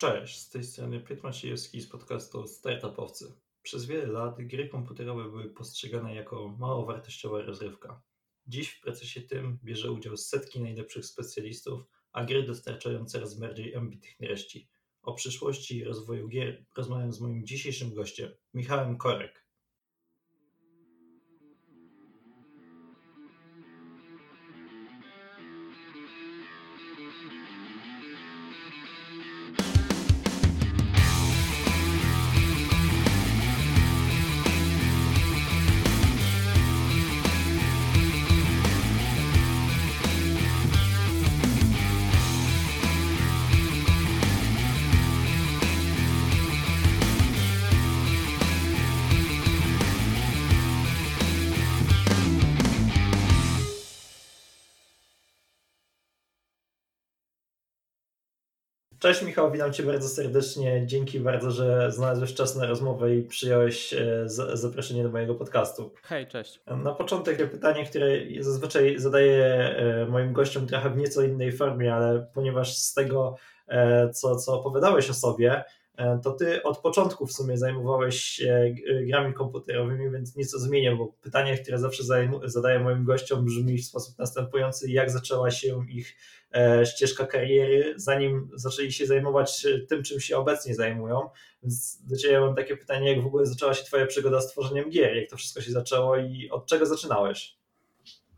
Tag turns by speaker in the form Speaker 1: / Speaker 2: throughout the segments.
Speaker 1: Cześć, z tej strony Piotr Maciejewski z podcastu Startupowcy. Przez wiele lat gry komputerowe były postrzegane jako mało wartościowa rozrywka. Dziś w procesie tym bierze udział setki najlepszych specjalistów, a gry dostarczają coraz bardziej ambitnych treści. O przyszłości i rozwoju gier rozmawiam z moim dzisiejszym gościem, Michałem Korek. Cześć Michał, witam Cię bardzo serdecznie. Dzięki bardzo, że znalazłeś czas na rozmowę i przyjąłeś e, zaproszenie do mojego podcastu.
Speaker 2: Hej, cześć.
Speaker 1: Na początek pytanie, które zazwyczaj zadaję e, moim gościom trochę w nieco innej formie, ale ponieważ z tego, e, co, co opowiadałeś o sobie, to ty od początku w sumie zajmowałeś się grami komputerowymi, więc nieco zmienię, bo pytanie, które zawsze zadaję moim gościom brzmi w sposób następujący, jak zaczęła się ich e, ścieżka kariery, zanim zaczęli się zajmować tym, czym się obecnie zajmują. Więc do Ciebie mam takie pytanie, jak w ogóle zaczęła się Twoja przygoda z tworzeniem gier, jak to wszystko się zaczęło i od czego zaczynałeś?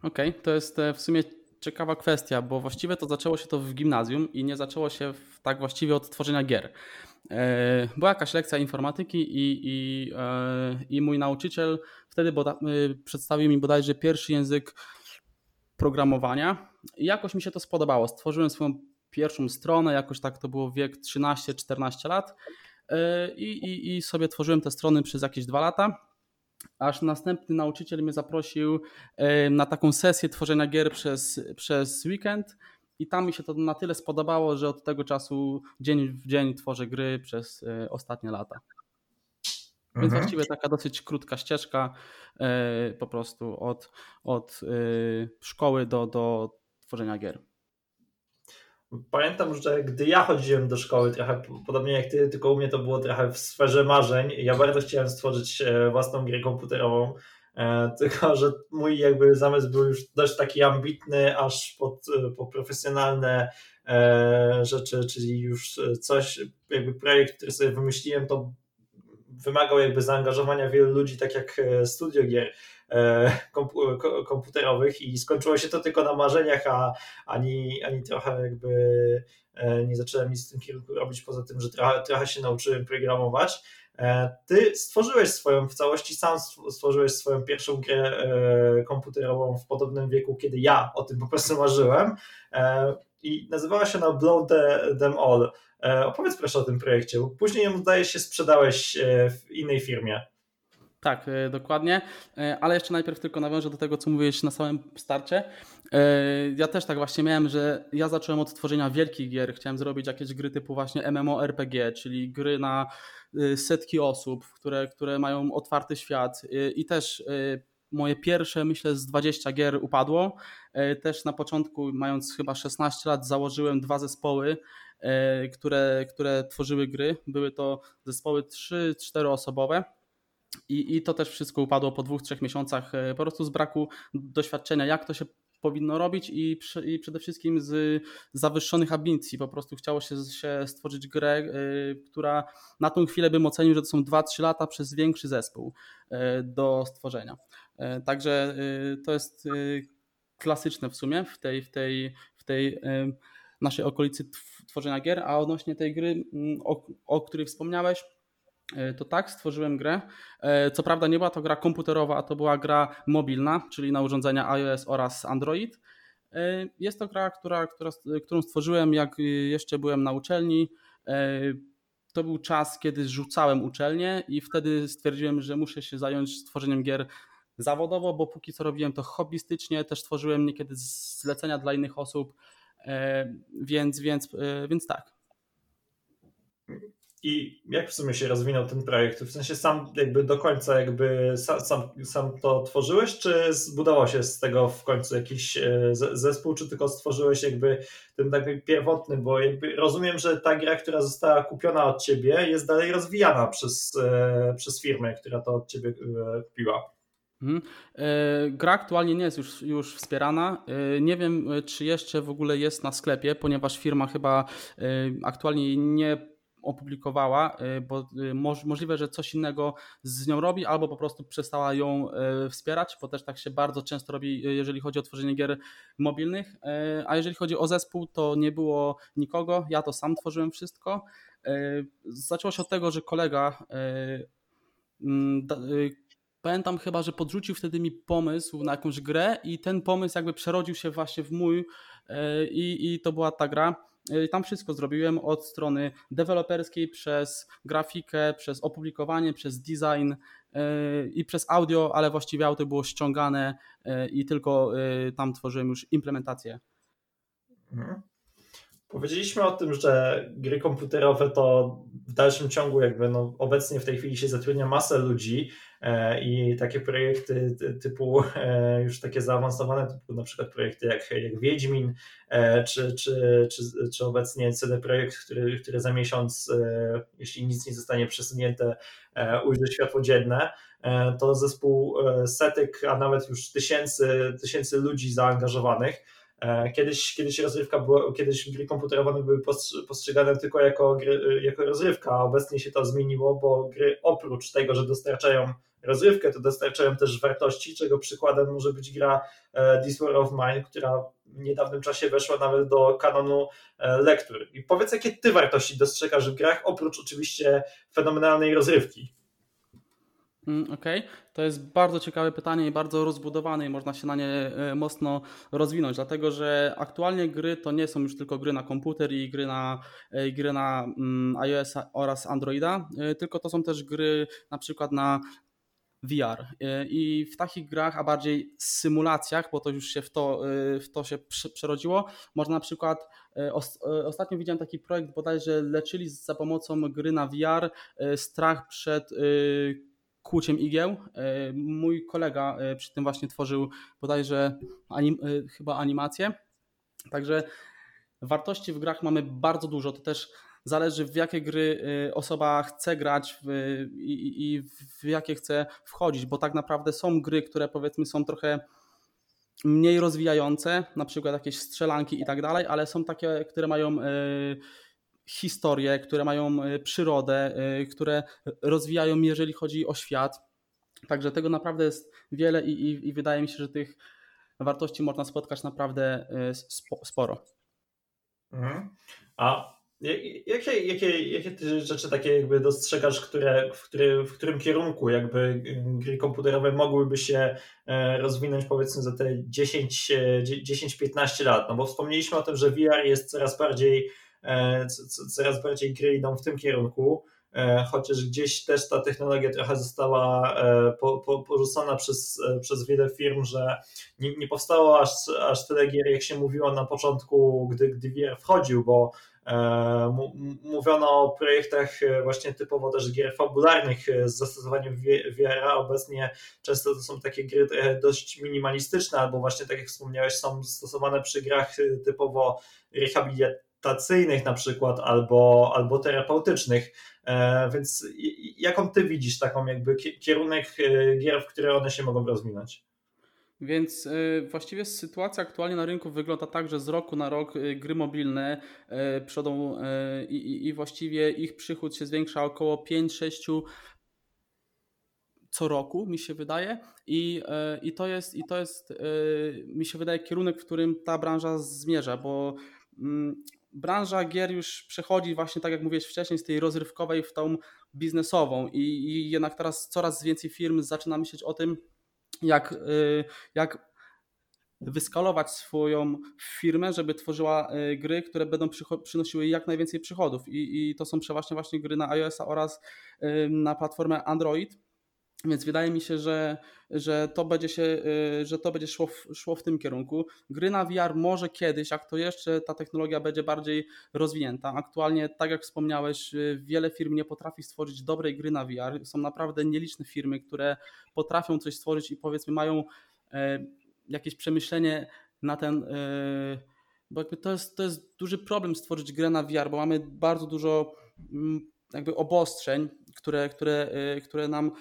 Speaker 2: Okej, okay, to jest e, w sumie ciekawa kwestia, bo właściwie to zaczęło się to w gimnazjum i nie zaczęło się tak właściwie od tworzenia gier. E, była jakaś lekcja informatyki i, i, e, i mój nauczyciel wtedy boda, e, przedstawił mi bodajże pierwszy język programowania. I jakoś mi się to spodobało. Stworzyłem swoją pierwszą stronę, jakoś tak to było wiek 13-14 lat. I, i, i sobie tworzyłem te strony przez jakieś dwa lata. Aż następny nauczyciel mnie zaprosił na taką sesję tworzenia gier przez, przez weekend i tam mi się to na tyle spodobało, że od tego czasu dzień w dzień tworzę gry przez e, ostatnie lata. Więc mhm. właściwie taka dosyć krótka ścieżka e, po prostu od, od e, szkoły do, do tworzenia gier.
Speaker 1: Pamiętam, że gdy ja chodziłem do szkoły, trochę podobnie jak ty, tylko u mnie to było trochę w sferze marzeń. Ja bardzo chciałem stworzyć własną grę komputerową. E, tylko że mój jakby zamysł był już dość taki ambitny, aż pod, e, po profesjonalne e, rzeczy, czyli już coś, jakby projekt, który sobie wymyśliłem, to wymagał jakby zaangażowania wielu ludzi, tak jak studio gier komputerowych i skończyło się to tylko na marzeniach, a ani, ani trochę jakby nie zacząłem nic w tym kierunku robić, poza tym, że trochę, trochę się nauczyłem programować. E, ty stworzyłeś swoją, w całości sam stworzyłeś swoją pierwszą grę e, komputerową w podobnym wieku, kiedy ja o tym po prostu marzyłem e, i nazywała się na Blow the, Them All. Opowiedz proszę o tym projekcie, bo później zdaje się sprzedałeś w innej firmie.
Speaker 2: Tak, dokładnie, ale jeszcze najpierw tylko nawiążę do tego, co mówiłeś na samym starcie. Ja też tak właśnie miałem, że ja zacząłem od tworzenia wielkich gier, chciałem zrobić jakieś gry typu właśnie MMORPG, czyli gry na setki osób, które, które mają otwarty świat i też moje pierwsze, myślę, z 20 gier upadło. Też na początku, mając chyba 16 lat, założyłem dwa zespoły, które, które tworzyły gry. Były to zespoły 3-4 osobowe. I, I to też wszystko upadło po dwóch, trzech miesiącach, po prostu z braku doświadczenia, jak to się powinno robić i, i przede wszystkim z zawyższonych ambicji. Po prostu chciało się, się stworzyć grę, y, która na tą chwilę bym ocenił, że to są 2-3 lata przez większy zespół y, do stworzenia. Y, także to jest klasyczne w sumie w tej, w tej, w tej naszej okolicy tworzenia gier, a odnośnie tej gry, mm, o, o której wspomniałeś, E, to tak, stworzyłem grę. E, co prawda nie była to gra komputerowa, a to była gra mobilna, czyli na urządzenia iOS oraz Android. E, jest to gra, która, która, którą stworzyłem jak jeszcze byłem na uczelni. To był czas, kiedy rzucałem uczelnię i wtedy stwierdziłem, że muszę się zająć stworzeniem gier zawodowo, bo póki co robiłem to hobbystycznie, też tworzyłem niekiedy zlecenia dla innych osób, więc, więc, więc tak.
Speaker 1: I jak w sumie się rozwinął ten projekt? W sensie sam jakby do końca jakby sam, sam, to tworzyłeś, czy zbudował się z tego w końcu jakiś e, zespół, czy tylko stworzyłeś jakby ten taki pierwotny, bo jakby rozumiem, że ta gra, która została kupiona od ciebie jest dalej rozwijana przez, e, przez firmę, która to od ciebie e, kupiła.
Speaker 2: Mhm. Gra aktualnie nie jest już, już wspierana. Nie wiem, czy jeszcze w ogóle jest na sklepie, ponieważ firma chyba aktualnie nie opublikowała, y, bo y, możliwe, że coś innego z nią robi, albo po prostu przestała ją y, wspierać, bo też tak się bardzo często robi, jeżeli chodzi o tworzenie gier mobilnych. A jeżeli chodzi o zespół, to nie było nikogo, ja to sam tworzyłem wszystko. Zaczęło się od tego, że kolega mm, Pamiętam chyba, że podrzucił wtedy mi pomysł na jakąś grę i ten pomysł jakby przerodził się właśnie w mój i, i to była ta gra. Y, tam wszystko zrobiłem od strony deweloperskiej, przez grafikę, przez opublikowanie, przez design y, i przez audio, ale właściwie audio było ściągane y, i tylko tam tworzyłem już implementację.
Speaker 1: Mhm. Powiedzieliśmy o tym, że gry komputerowe to w dalszym ciągu jakby no, obecnie w tej chwili się zatrudnia masę ludzi i takie projekty typu e, już takie zaawansowane, typu na przykład projekty jak, jak Wiedźmin, e, czy, czy, czy, czy obecnie CD Projekt, który, który za miesiąc, jeśli nic nie zostanie przesunięte, ujrzy światło dzienne, to zespół setek, a nawet już tysięcy, tysięcy ludzi zaangażowanych. E, kiedyś, kiedyś rozrywka była, kiedyś gry komputerowe były postrzegane tylko jako, gry, jako rozrywka, a obecnie się to zmieniło, bo gry oprócz tego, że dostarczają rozrywkę, to dostarczają też wartości, czego przykładem może być gra e, This War of Mine, która w niedawnym czasie weszła nawet do kanonu e, lektur. I powiedz, jakie ty wartości dostrzegasz w grach, oprócz oczywiście fenomenalnej rozrywki?
Speaker 2: Mm, okej, okay. to jest bardzo ciekawe pytanie i bardzo rozbudowane i można się na nie e, mocno rozwinąć, dlatego że aktualnie gry to nie są już tylko gry na komputer i gry na, e, gry na mm, iOS oraz Androida, tylko to są też gry na przykład na VR. I w takich grach, a bardziej symulacjach, bo to już się w to, w to się przerodziło, można na przykład, ostatnio widziałem taki projekt bodajże leczyli za pomocą gry na VR strach przed kłuciem igieł. Mój kolega przy tym właśnie tworzył bodajże anim, chyba animację. Także wartości w grach mamy bardzo dużo. To też zależy w jakie gry osoba chce grać i, w jakie chce wchodzić, bo tak naprawdę są gry, które powiedzmy są trochę mniej rozwijające, na przykład jakieś strzelanki i tak dalej, ale są takie, które mają historie, które mają e, przyrodę, które rozwijają, jeżeli chodzi o świat. Także tego naprawdę jest wiele i, i, i wydaje mi się, że tych wartości można spotkać naprawdę sporo.
Speaker 1: Mhm. A jakie, jakie, jakie ty rzeczy takie jakby dostrzegasz, które, w, który, w którym kierunku jakby gry komputerowe mogłyby się rozwinąć powiedzmy za te 10-15 lat? No bo wspomnieliśmy o tym, że VR jest coraz bardziej E, coraz bardziej gry idą w tym kierunku, e, chociaż gdzieś też ta technologia trochę została e, po, po, porzucona przez, przez wiele firm, że nie, nie powstało aż, aż tyle gier, jak się mówiło na początku, gdy, gdy VR wchodził, bo mówiono o projektach właśnie typowo też gier fabularnych z zastosowaniem VR, obecnie często to są takie gry dość minimalistyczne, albo właśnie tak jak wspomniałeś, są stosowane przy grach typowo rehabilitacyjnych na przykład albo, albo terapeutycznych. E, więc jaką ty widzisz taką jakby kierunek e, gier, w które one się mogą rozwinąć?
Speaker 2: Więc e, właściwie sytuacja aktualnie na rynku wygląda tak, że z roku na rok gry mobilne przodą i, i właściwie ich przychód się zwiększa około 5-6 co roku, mi się wydaje. I, i, to jest, i to jest, mi się wydaje, kierunek, w którym ta branża zmierza, bo mm, branża gier już przechodzi właśnie, tak jak mówiłeś wcześniej, z tej rozrywkowej w tą biznesową i, i jednak teraz coraz więcej firm zaczyna myśleć o tym, jak, y, jak wyskalować swoją firmę, żeby tworzyła y, gry, które będą przynosiły jak najwięcej przychodów. I, i to są przeważnie właśnie gry na iOS oraz y, na platformę Android. Więc wydaje mi się, że, że to będzie, się, y, że to będzie szło, w, szło w tym kierunku. Gry na VR może kiedyś, jak to jeszcze ta technologia będzie bardziej rozwinięta. Aktualnie, tak jak wspomniałeś, y, wiele firm nie potrafi stworzyć dobrej gry na VR. Są naprawdę nieliczne firmy, które potrafią coś stworzyć i powiedzmy mają e, jakieś przemyślenie na ten. E, bo to, jest, to jest duży problem stworzyć grę na VR, bo mamy bardzo dużo mm, jakby obostrzeń, które, które, e, które nam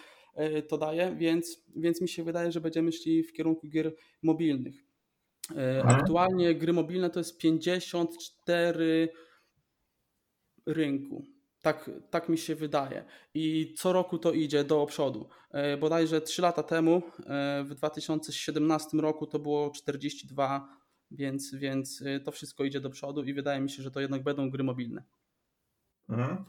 Speaker 2: to daje, więc, więc mi się wydaje, że będziemy szli w kierunku gier mobilnych. E, mhm. Aktualnie gry mobilne to jest 54 rynku. Tak, tak mi się wydaje. I co roku to idzie do przodu. E, bodajże 3 lata temu, w 2017 roku, to było 42, więc, więc to wszystko idzie do przodu i wydaje mi się, że to jednak będą gry mobilne.
Speaker 1: Mhm.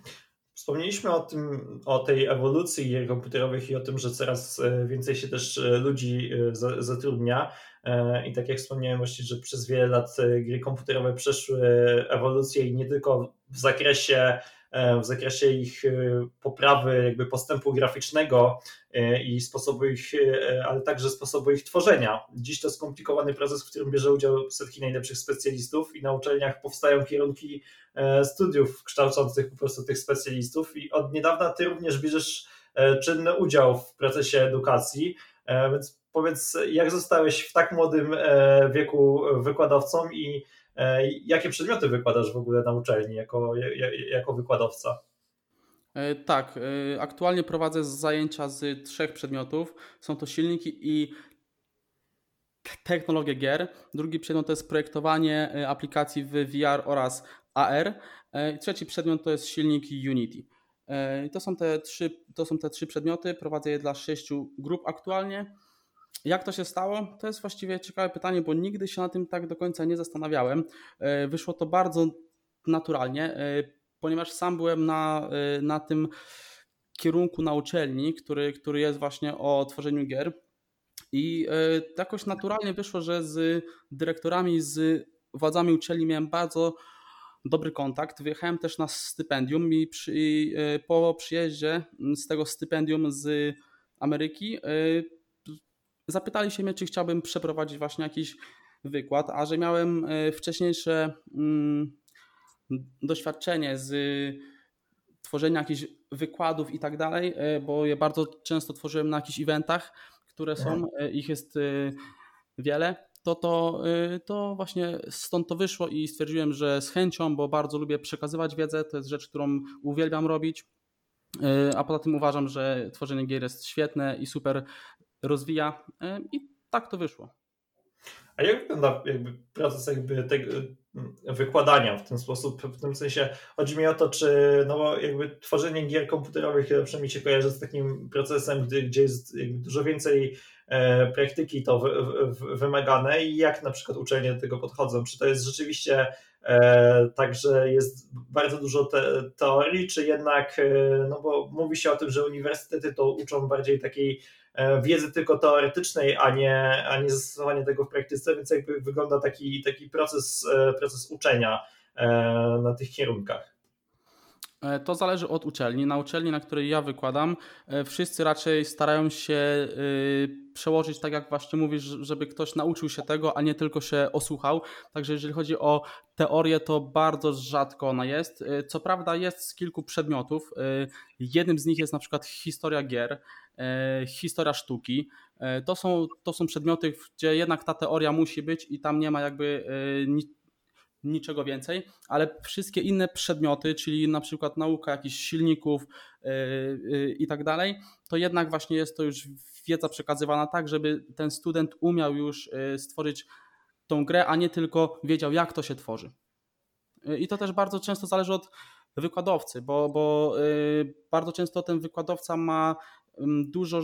Speaker 1: Wspomnieliśmy o tym, o tej ewolucji gier komputerowych i o tym, że coraz e, więcej się też e, ludzi e, zatrudnia. I tak jak wspomniałem właśnie, że przez wiele lat gry komputerowe przeszły ewolucję i nie tylko w zakresie w zakresie ich e, poprawy jakby postępu graficznego e, i sposobu ich, ale także sposobu ich tworzenia. Dziś to skomplikowany proces, w którym bierze udział setki najlepszych specjalistów i na uczelniach powstają kierunki studiów kształcących po prostu tych specjalistów i od niedawna ty również bierzesz czynny udział w procesie edukacji, więc powiedz, jak zostałeś w tak młodym wieku wykładowcą i E, jakie przedmioty wykładasz w ogóle na uczelni jako, jako wykładowca?
Speaker 2: E, tak, e, aktualnie prowadzę zajęcia z trzech przedmiotów. Są to silniki i technologie gier. Drugi przedmiot to jest projektowanie aplikacji w VR oraz AR. Trzeci przedmiot to jest silnik Unity. To są te trzy, to są te trzy przedmioty. Prowadzę je dla sześciu grup aktualnie. Jak to się stało? To jest właściwie ciekawe pytanie, bo nigdy się na tym tak do końca nie zastanawiałem. E, wyszło to bardzo naturalnie, e, ponieważ sam byłem na, e, na tym kierunku na uczelni, który, który jest właśnie o tworzeniu gier. I jakoś naturalnie wyszło, że z dyrektorami, z władzami uczelni miałem bardzo dobry kontakt. Wyjechałem też na stypendium i przy, po przyjeździe z tego stypendium z Ameryki zapytali się mnie, czy chciałbym przeprowadzić właśnie jakiś wykład, a że miałem e, wcześniejsze mm, doświadczenie z tworzenia jakichś wykładów i tak dalej, e, bo je bardzo często tworzyłem na jakichś eventach, które są, mhm. e, ich jest wiele, to, to, to właśnie stąd to wyszło i stwierdziłem, że z chęcią, bo bardzo lubię przekazywać wiedzę, to jest rzecz, którą uwielbiam robić, a poza tym uważam, że tworzenie gier jest świetne i super rozwija e, i tak to wyszło.
Speaker 1: A jak wygląda jakby proces jakby tego mm, wykładania w ten sposób? W tym sensie chodzi mi o to, czy no bo jakby tworzenie gier komputerowych przynajmniej się kojarzy z takim procesem, gdy, gdzie jest dużo więcej e, praktyki to wymagane i jak na przykład uczelnie do tego podchodzą? Czy to jest rzeczywiście e, tak, że jest bardzo dużo te, teorii, czy jednak, e, no bo mówi się o tym, że uniwersytety to uczą bardziej takiej wiedzy tylko teoretycznej, a nie, a nie zastosowanie tego w praktyce, więc jakby wygląda taki, taki proces, e, proces uczenia e, na tych kierunkach.
Speaker 2: To zależy od uczelni. Na uczelni, na której ja wykładam, wszyscy raczej starają się przełożyć, tak jak właśnie mówisz, żeby ktoś nauczył się tego, a nie tylko się osłuchał. Także jeżeli chodzi o teorię, to bardzo rzadko ona jest. Co prawda jest z kilku przedmiotów. Jednym z nich jest na przykład historia gier. E, historia sztuki. E, to są, to są przedmioty, gdzie jednak ta teoria musi być i tam nie ma jakby e, niczego więcej, ale wszystkie inne przedmioty, czyli na przykład nauka jakichś silników i tak dalej, to jednak właśnie jest to już wiedza przekazywana tak, żeby ten student umiał już stworzyć tą grę, a nie tylko wiedział, jak to się tworzy. I to też bardzo często zależy od wykładowcy, bo, bo bardzo często ten wykładowca ma dużo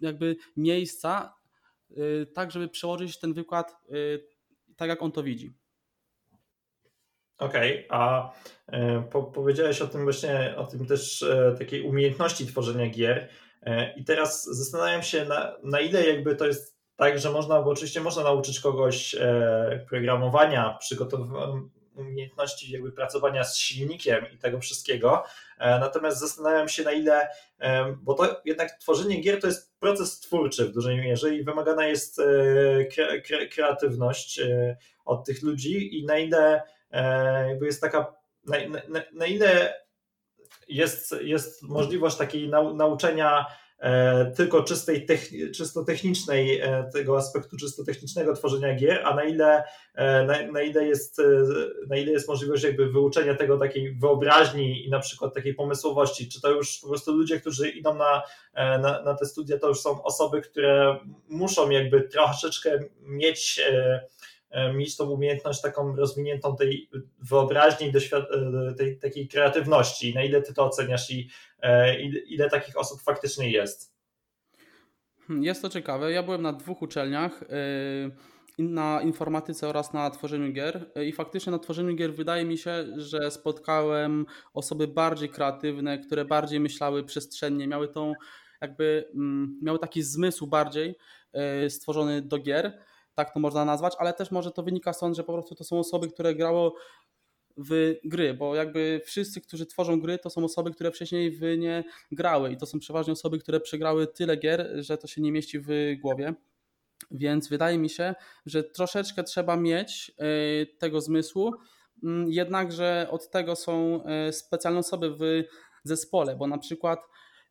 Speaker 2: jakby miejsca, y, tak żeby przełożyć ten wykład y, tak, jak on to widzi.
Speaker 1: Okej, okay, a e, po, powiedziałeś o tym właśnie, o tym też e, takiej umiejętności tworzenia gier e, i teraz zastanawiam się na, na ile jakby to jest tak, że można, bo oczywiście można nauczyć kogoś programowania, przygotowywania umiejętności jakby pracowania z silnikiem i tego wszystkiego. Natomiast zastanawiam się na ile, bo to jednak tworzenie gier to jest proces twórczy w dużej mierze i wymagana jest kreatywność od tych ludzi i na ile jakby jest taka, na, na, na ile jest, jest możliwość takiej nau, nauczenia E, tylko czystej, czysto technicznej, e, tego aspektu czysto technicznego tworzenia gier, a na ile, e, na, na, ile jest, na ile jest możliwość jakby wyuczenia tego takiej wyobraźni i na przykład takiej pomysłowości, czy to już po prostu ludzie, którzy idą na, na, na te studia, to już są osoby, które muszą jakby troszeczkę mieć mieć tą umiejętność taką rozwiniętą tej wyobraźni, tej takiej kreatywności. Na ile ty to oceniasz i E, ile takich osób faktycznie jest?
Speaker 2: Hmm, jest to ciekawe. Ja byłem na dwóch uczelniach e, na informatyce oraz na tworzeniu gier. E, I faktycznie na tworzeniu gier wydaje mi się, że spotkałem osoby bardziej kreatywne, które bardziej myślały przestrzennie, miały tą jakby mm, miały taki zmysł bardziej stworzony do gier, tak to można nazwać, ale też może to wynika stąd, że po prostu to są osoby, które grało w gry, bo jakby wszyscy, którzy tworzą gry, to są osoby, które wcześniej w nie grały i to są przeważnie osoby, które przegrały tyle gier, że to się nie mieści w głowie. Więc wydaje mi się, że troszeczkę trzeba mieć e, tego zmysłu, mm, jednakże od tego są e, specjalne osoby w zespole, bo na przykład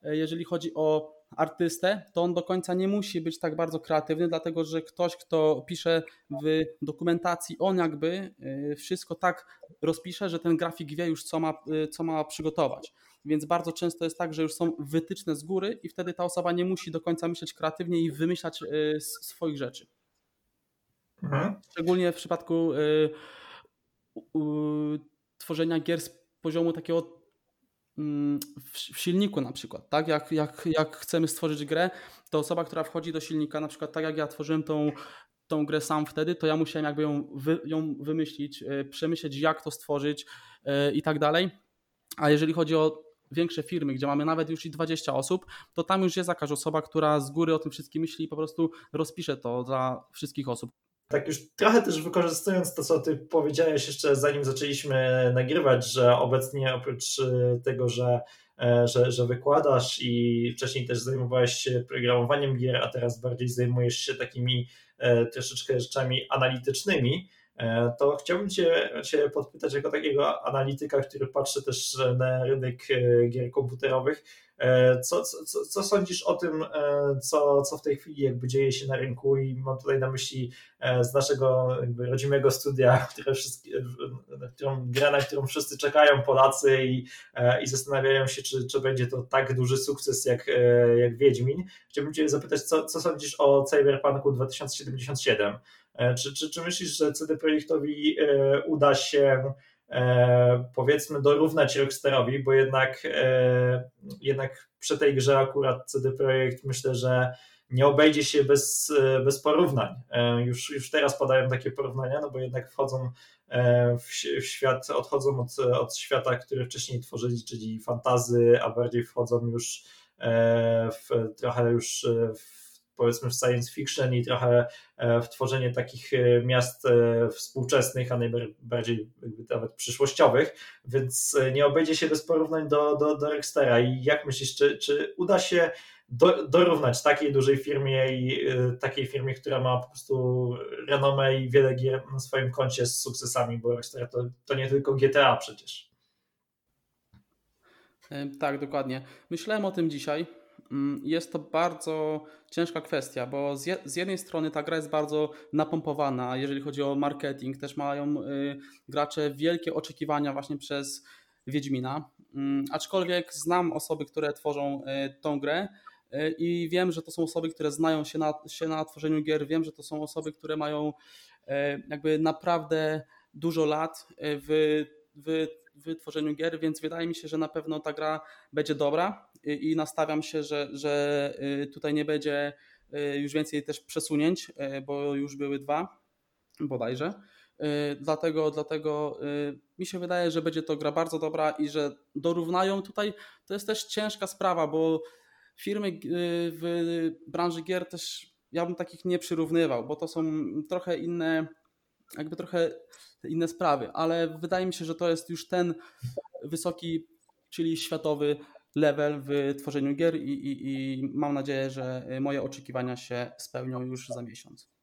Speaker 2: e, jeżeli chodzi o artystę, to on do końca nie musi być tak bardzo kreatywny, dlatego że ktoś, kto pisze w dokumentacji, on jakby y, wszystko tak rozpisze, że ten grafik wie już, co ma, y, co ma przygotować. Więc bardzo często jest tak, że już są wytyczne z góry i wtedy ta osoba nie musi do końca myśleć kreatywnie i wymyślać y, swoich rzeczy. Mhm. Szczególnie w przypadku tworzenia gier z poziomu takiego w silniku na przykład, tak? Jak, jak, jak chcemy stworzyć grę, to osoba, która wchodzi do silnika, na przykład tak jak ja tworzyłem tą, tą grę sam wtedy, to ja musiałem jakby ją, wy, ją wymyślić, e, przemyśleć jak to stworzyć e, i tak dalej. A jeżeli chodzi o większe firmy, gdzie mamy nawet już i 20 osób, to tam już jest jakaś osoba, która z góry o tym wszystkim myśli i po prostu rozpisze to dla wszystkich osób
Speaker 1: tak już trochę też wykorzystując to, co ty powiedziałeś jeszcze zanim zaczęliśmy nagrywać, że obecnie oprócz y, tego, że, e, że, że wykładasz i wcześniej też zajmowałeś się programowaniem gier, a teraz bardziej zajmujesz się takimi e, troszeczkę rzeczami analitycznymi, e, to chciałbym cię, cię podpytać jako takiego analityka, który patrzy też na rynek gier komputerowych, E, co, co, co sądzisz o tym, e, co, co w tej chwili jakby dzieje się na rynku i mam tutaj na myśli e, z naszego jakby rodzimego studia, które wszystkie, którą, grę, na którą wszyscy czekają Polacy i, i zastanawiają się, czy, czy będzie to tak duży sukces jak, jak Wiedźmin. Chciałbym Cię zapytać, co, co sądzisz o Cyberpunku 2077? Czy, czy, czy myślisz, że CD Projektowi uda się E, powiedzmy dorównać Rockstarowi, bo jednak, e, jednak przy tej grze akurat CD Projekt myślę, że nie obejdzie się bez, bez porównań. E, już, już teraz padają takie porównania, no bo jednak wchodzą w, w świat, odchodzą od, od świata, który wcześniej tworzyli, czyli fantazy, a bardziej wchodzą już w, trochę już w powiedzmy w science fiction i trochę e, w tworzenie takich e, miast e, współczesnych, a najbardziej nawet przyszłościowych, więc nie obejdzie się bez porównań do, do, do Rockstara. I jak myślisz, czy, czy uda się do, dorównać takiej dużej firmie i takiej firmie, która ma po prostu renomę i wiele gier na swoim koncie z sukcesami, bo Rockstar to, to nie tylko GTA przecież.
Speaker 2: Tak, dokładnie. Myślałem o tym dzisiaj jest to bardzo ciężka kwestia, bo z jednej strony ta gra jest bardzo napompowana, jeżeli chodzi o marketing, też mają y, gracze wielkie oczekiwania właśnie przez Wiedźmina, mm, aczkolwiek znam osoby, które tworzą y, tą grę y, i wiem, że to są osoby, które znają się na, się na tworzeniu gier, wiem, że to są osoby, które mają jakby naprawdę dużo lat w, w w tworzeniu gier, więc wydaje mi się, że na pewno ta gra będzie dobra i nastawiam się, że, że y, tutaj nie będzie y, już więcej też przesunięć, y, bo już były dwa bodajże. Dlatego, dlatego mi się wydaje, że będzie to gra bardzo dobra i że dorównają tutaj. To jest też ciężka sprawa, bo firmy w branży gier też ja bym takich nie przyrównywał, bo to są trochę inne jakby trochę inne sprawy, ale wydaje mi się, że to jest już ten wysoki, czyli światowy level w tworzeniu gier i, i, i mam nadzieję, że moje oczekiwania się spełnią już za miesiąc.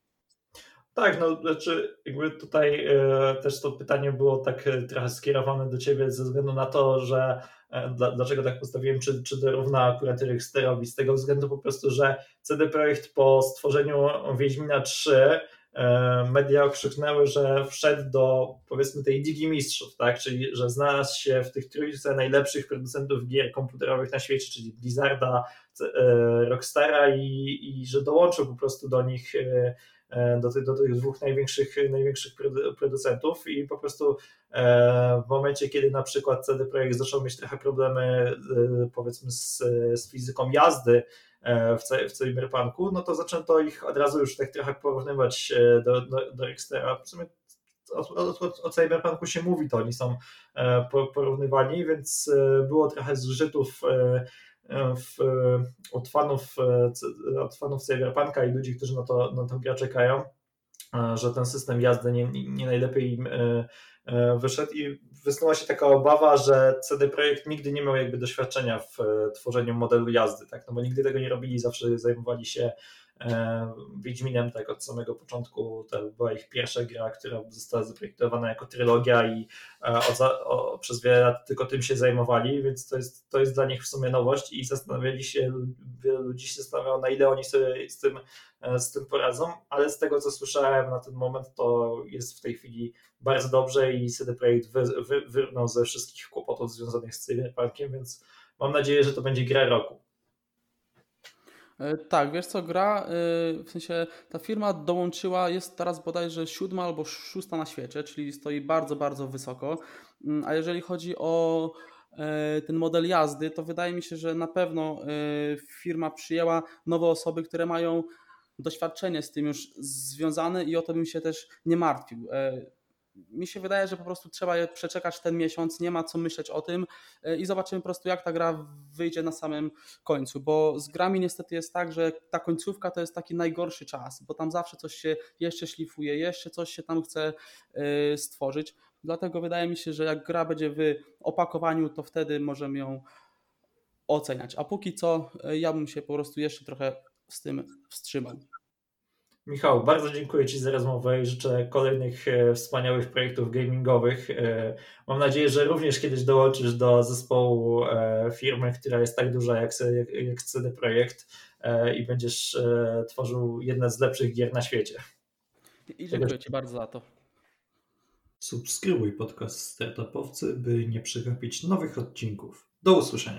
Speaker 1: Tak, no znaczy jakby tutaj e, też to pytanie było tak e, trochę skierowane do ciebie ze względu na to, że e, dla, dlaczego tak postawiłem, czy, czy dorówna akurat Rexterowi, z tego względu po prostu, że CD Projekt po stworzeniu Wiedźmina 3 e, media okrzyknęły, że wszedł do powiedzmy tej Digi Mistrzów, tak? czyli że znalazł się w tych trójce najlepszych producentów gier komputerowych na świecie, czyli Blizzarda, e, Rockstara i, i że dołączył po prostu do nich e, E, do, tych, do tych dwóch największych, największych producentów i po prostu e, w momencie, kiedy na przykład CD Projekt zaczął mieć trochę problemy e, powiedzmy z, z fizyką jazdy w, w Cyberpunku, no to zaczęto ich od razu już tak trochę porównywać do, do, do Extera. W sumie o, o, o, Cyberpunku się mówi, to oni są porównywani, więc było trochę zżytów w, od, fanów, od fanów Cyberpunka i ludzi, którzy na to, na to grę czekają, że ten system jazdy nie, nie najlepiej im e, e, wyszedł i wysnuła się taka obawa, że CD Projekt nigdy nie miał jakby doświadczenia w e, tworzeniu modelu jazdy, tak? no bo nigdy tego nie robili, zawsze zajmowali się E, Wiedźminem tak od samego początku to była ich pierwsza gra, która została zaprojektowana jako trylogia i e, od, o, przez wiele lat tylko tym się zajmowali, więc to jest, to jest dla nich w sumie nowość i zastanawiali się, wiele ludzi się zastanawiało na ile oni sobie z tym, e, z tym poradzą, ale z tego co słyszałem na ten moment to jest w tej chwili bardzo dobrze i CD Projekt wy, wy, wyrnął ze wszystkich kłopotów związanych z Cyberpunkiem, więc mam nadzieję, że to będzie gra roku.
Speaker 2: E, tak, wiesz co, gra, e, w sensie ta firma dołączyła, jest teraz bodajże siódma albo szósta na świecie, czyli stoi bardzo, bardzo wysoko. Mm, a jeżeli chodzi o e, ten model jazdy, to wydaje mi się, że na pewno firma przyjęła nowe osoby, które mają doświadczenie z tym już związane i o to bym się też nie martwił mi się wydaje, że po prostu trzeba przeczekać ten miesiąc, nie ma co myśleć o tym e, i zobaczymy po prostu, jak ta gra wyjdzie na samym końcu, bo z grami niestety jest tak, że ta końcówka to jest taki najgorszy czas, bo tam zawsze coś się jeszcze szlifuje, jeszcze coś się tam chce e, stworzyć. Dlatego wydaje mi się, że jak gra będzie w opakowaniu, to wtedy możemy ją oceniać. A póki co, e, ja bym się po prostu jeszcze trochę z tym wstrzymał.
Speaker 1: Michał, bardzo dziękuję Ci za rozmowę i życzę kolejnych e, wspaniałych projektów gamingowych. E, mam nadzieję, że również kiedyś dołączysz do zespołu e, firmy, która jest tak duża jak, jak, jak CD Projekt i będziesz tworzył jedne z lepszych gier na świecie.
Speaker 2: I dziękuję Ci bardzo za to.
Speaker 1: Subskrybuj podcast Startupowcy, by nie przegapić nowych odcinków. Do usłyszenia.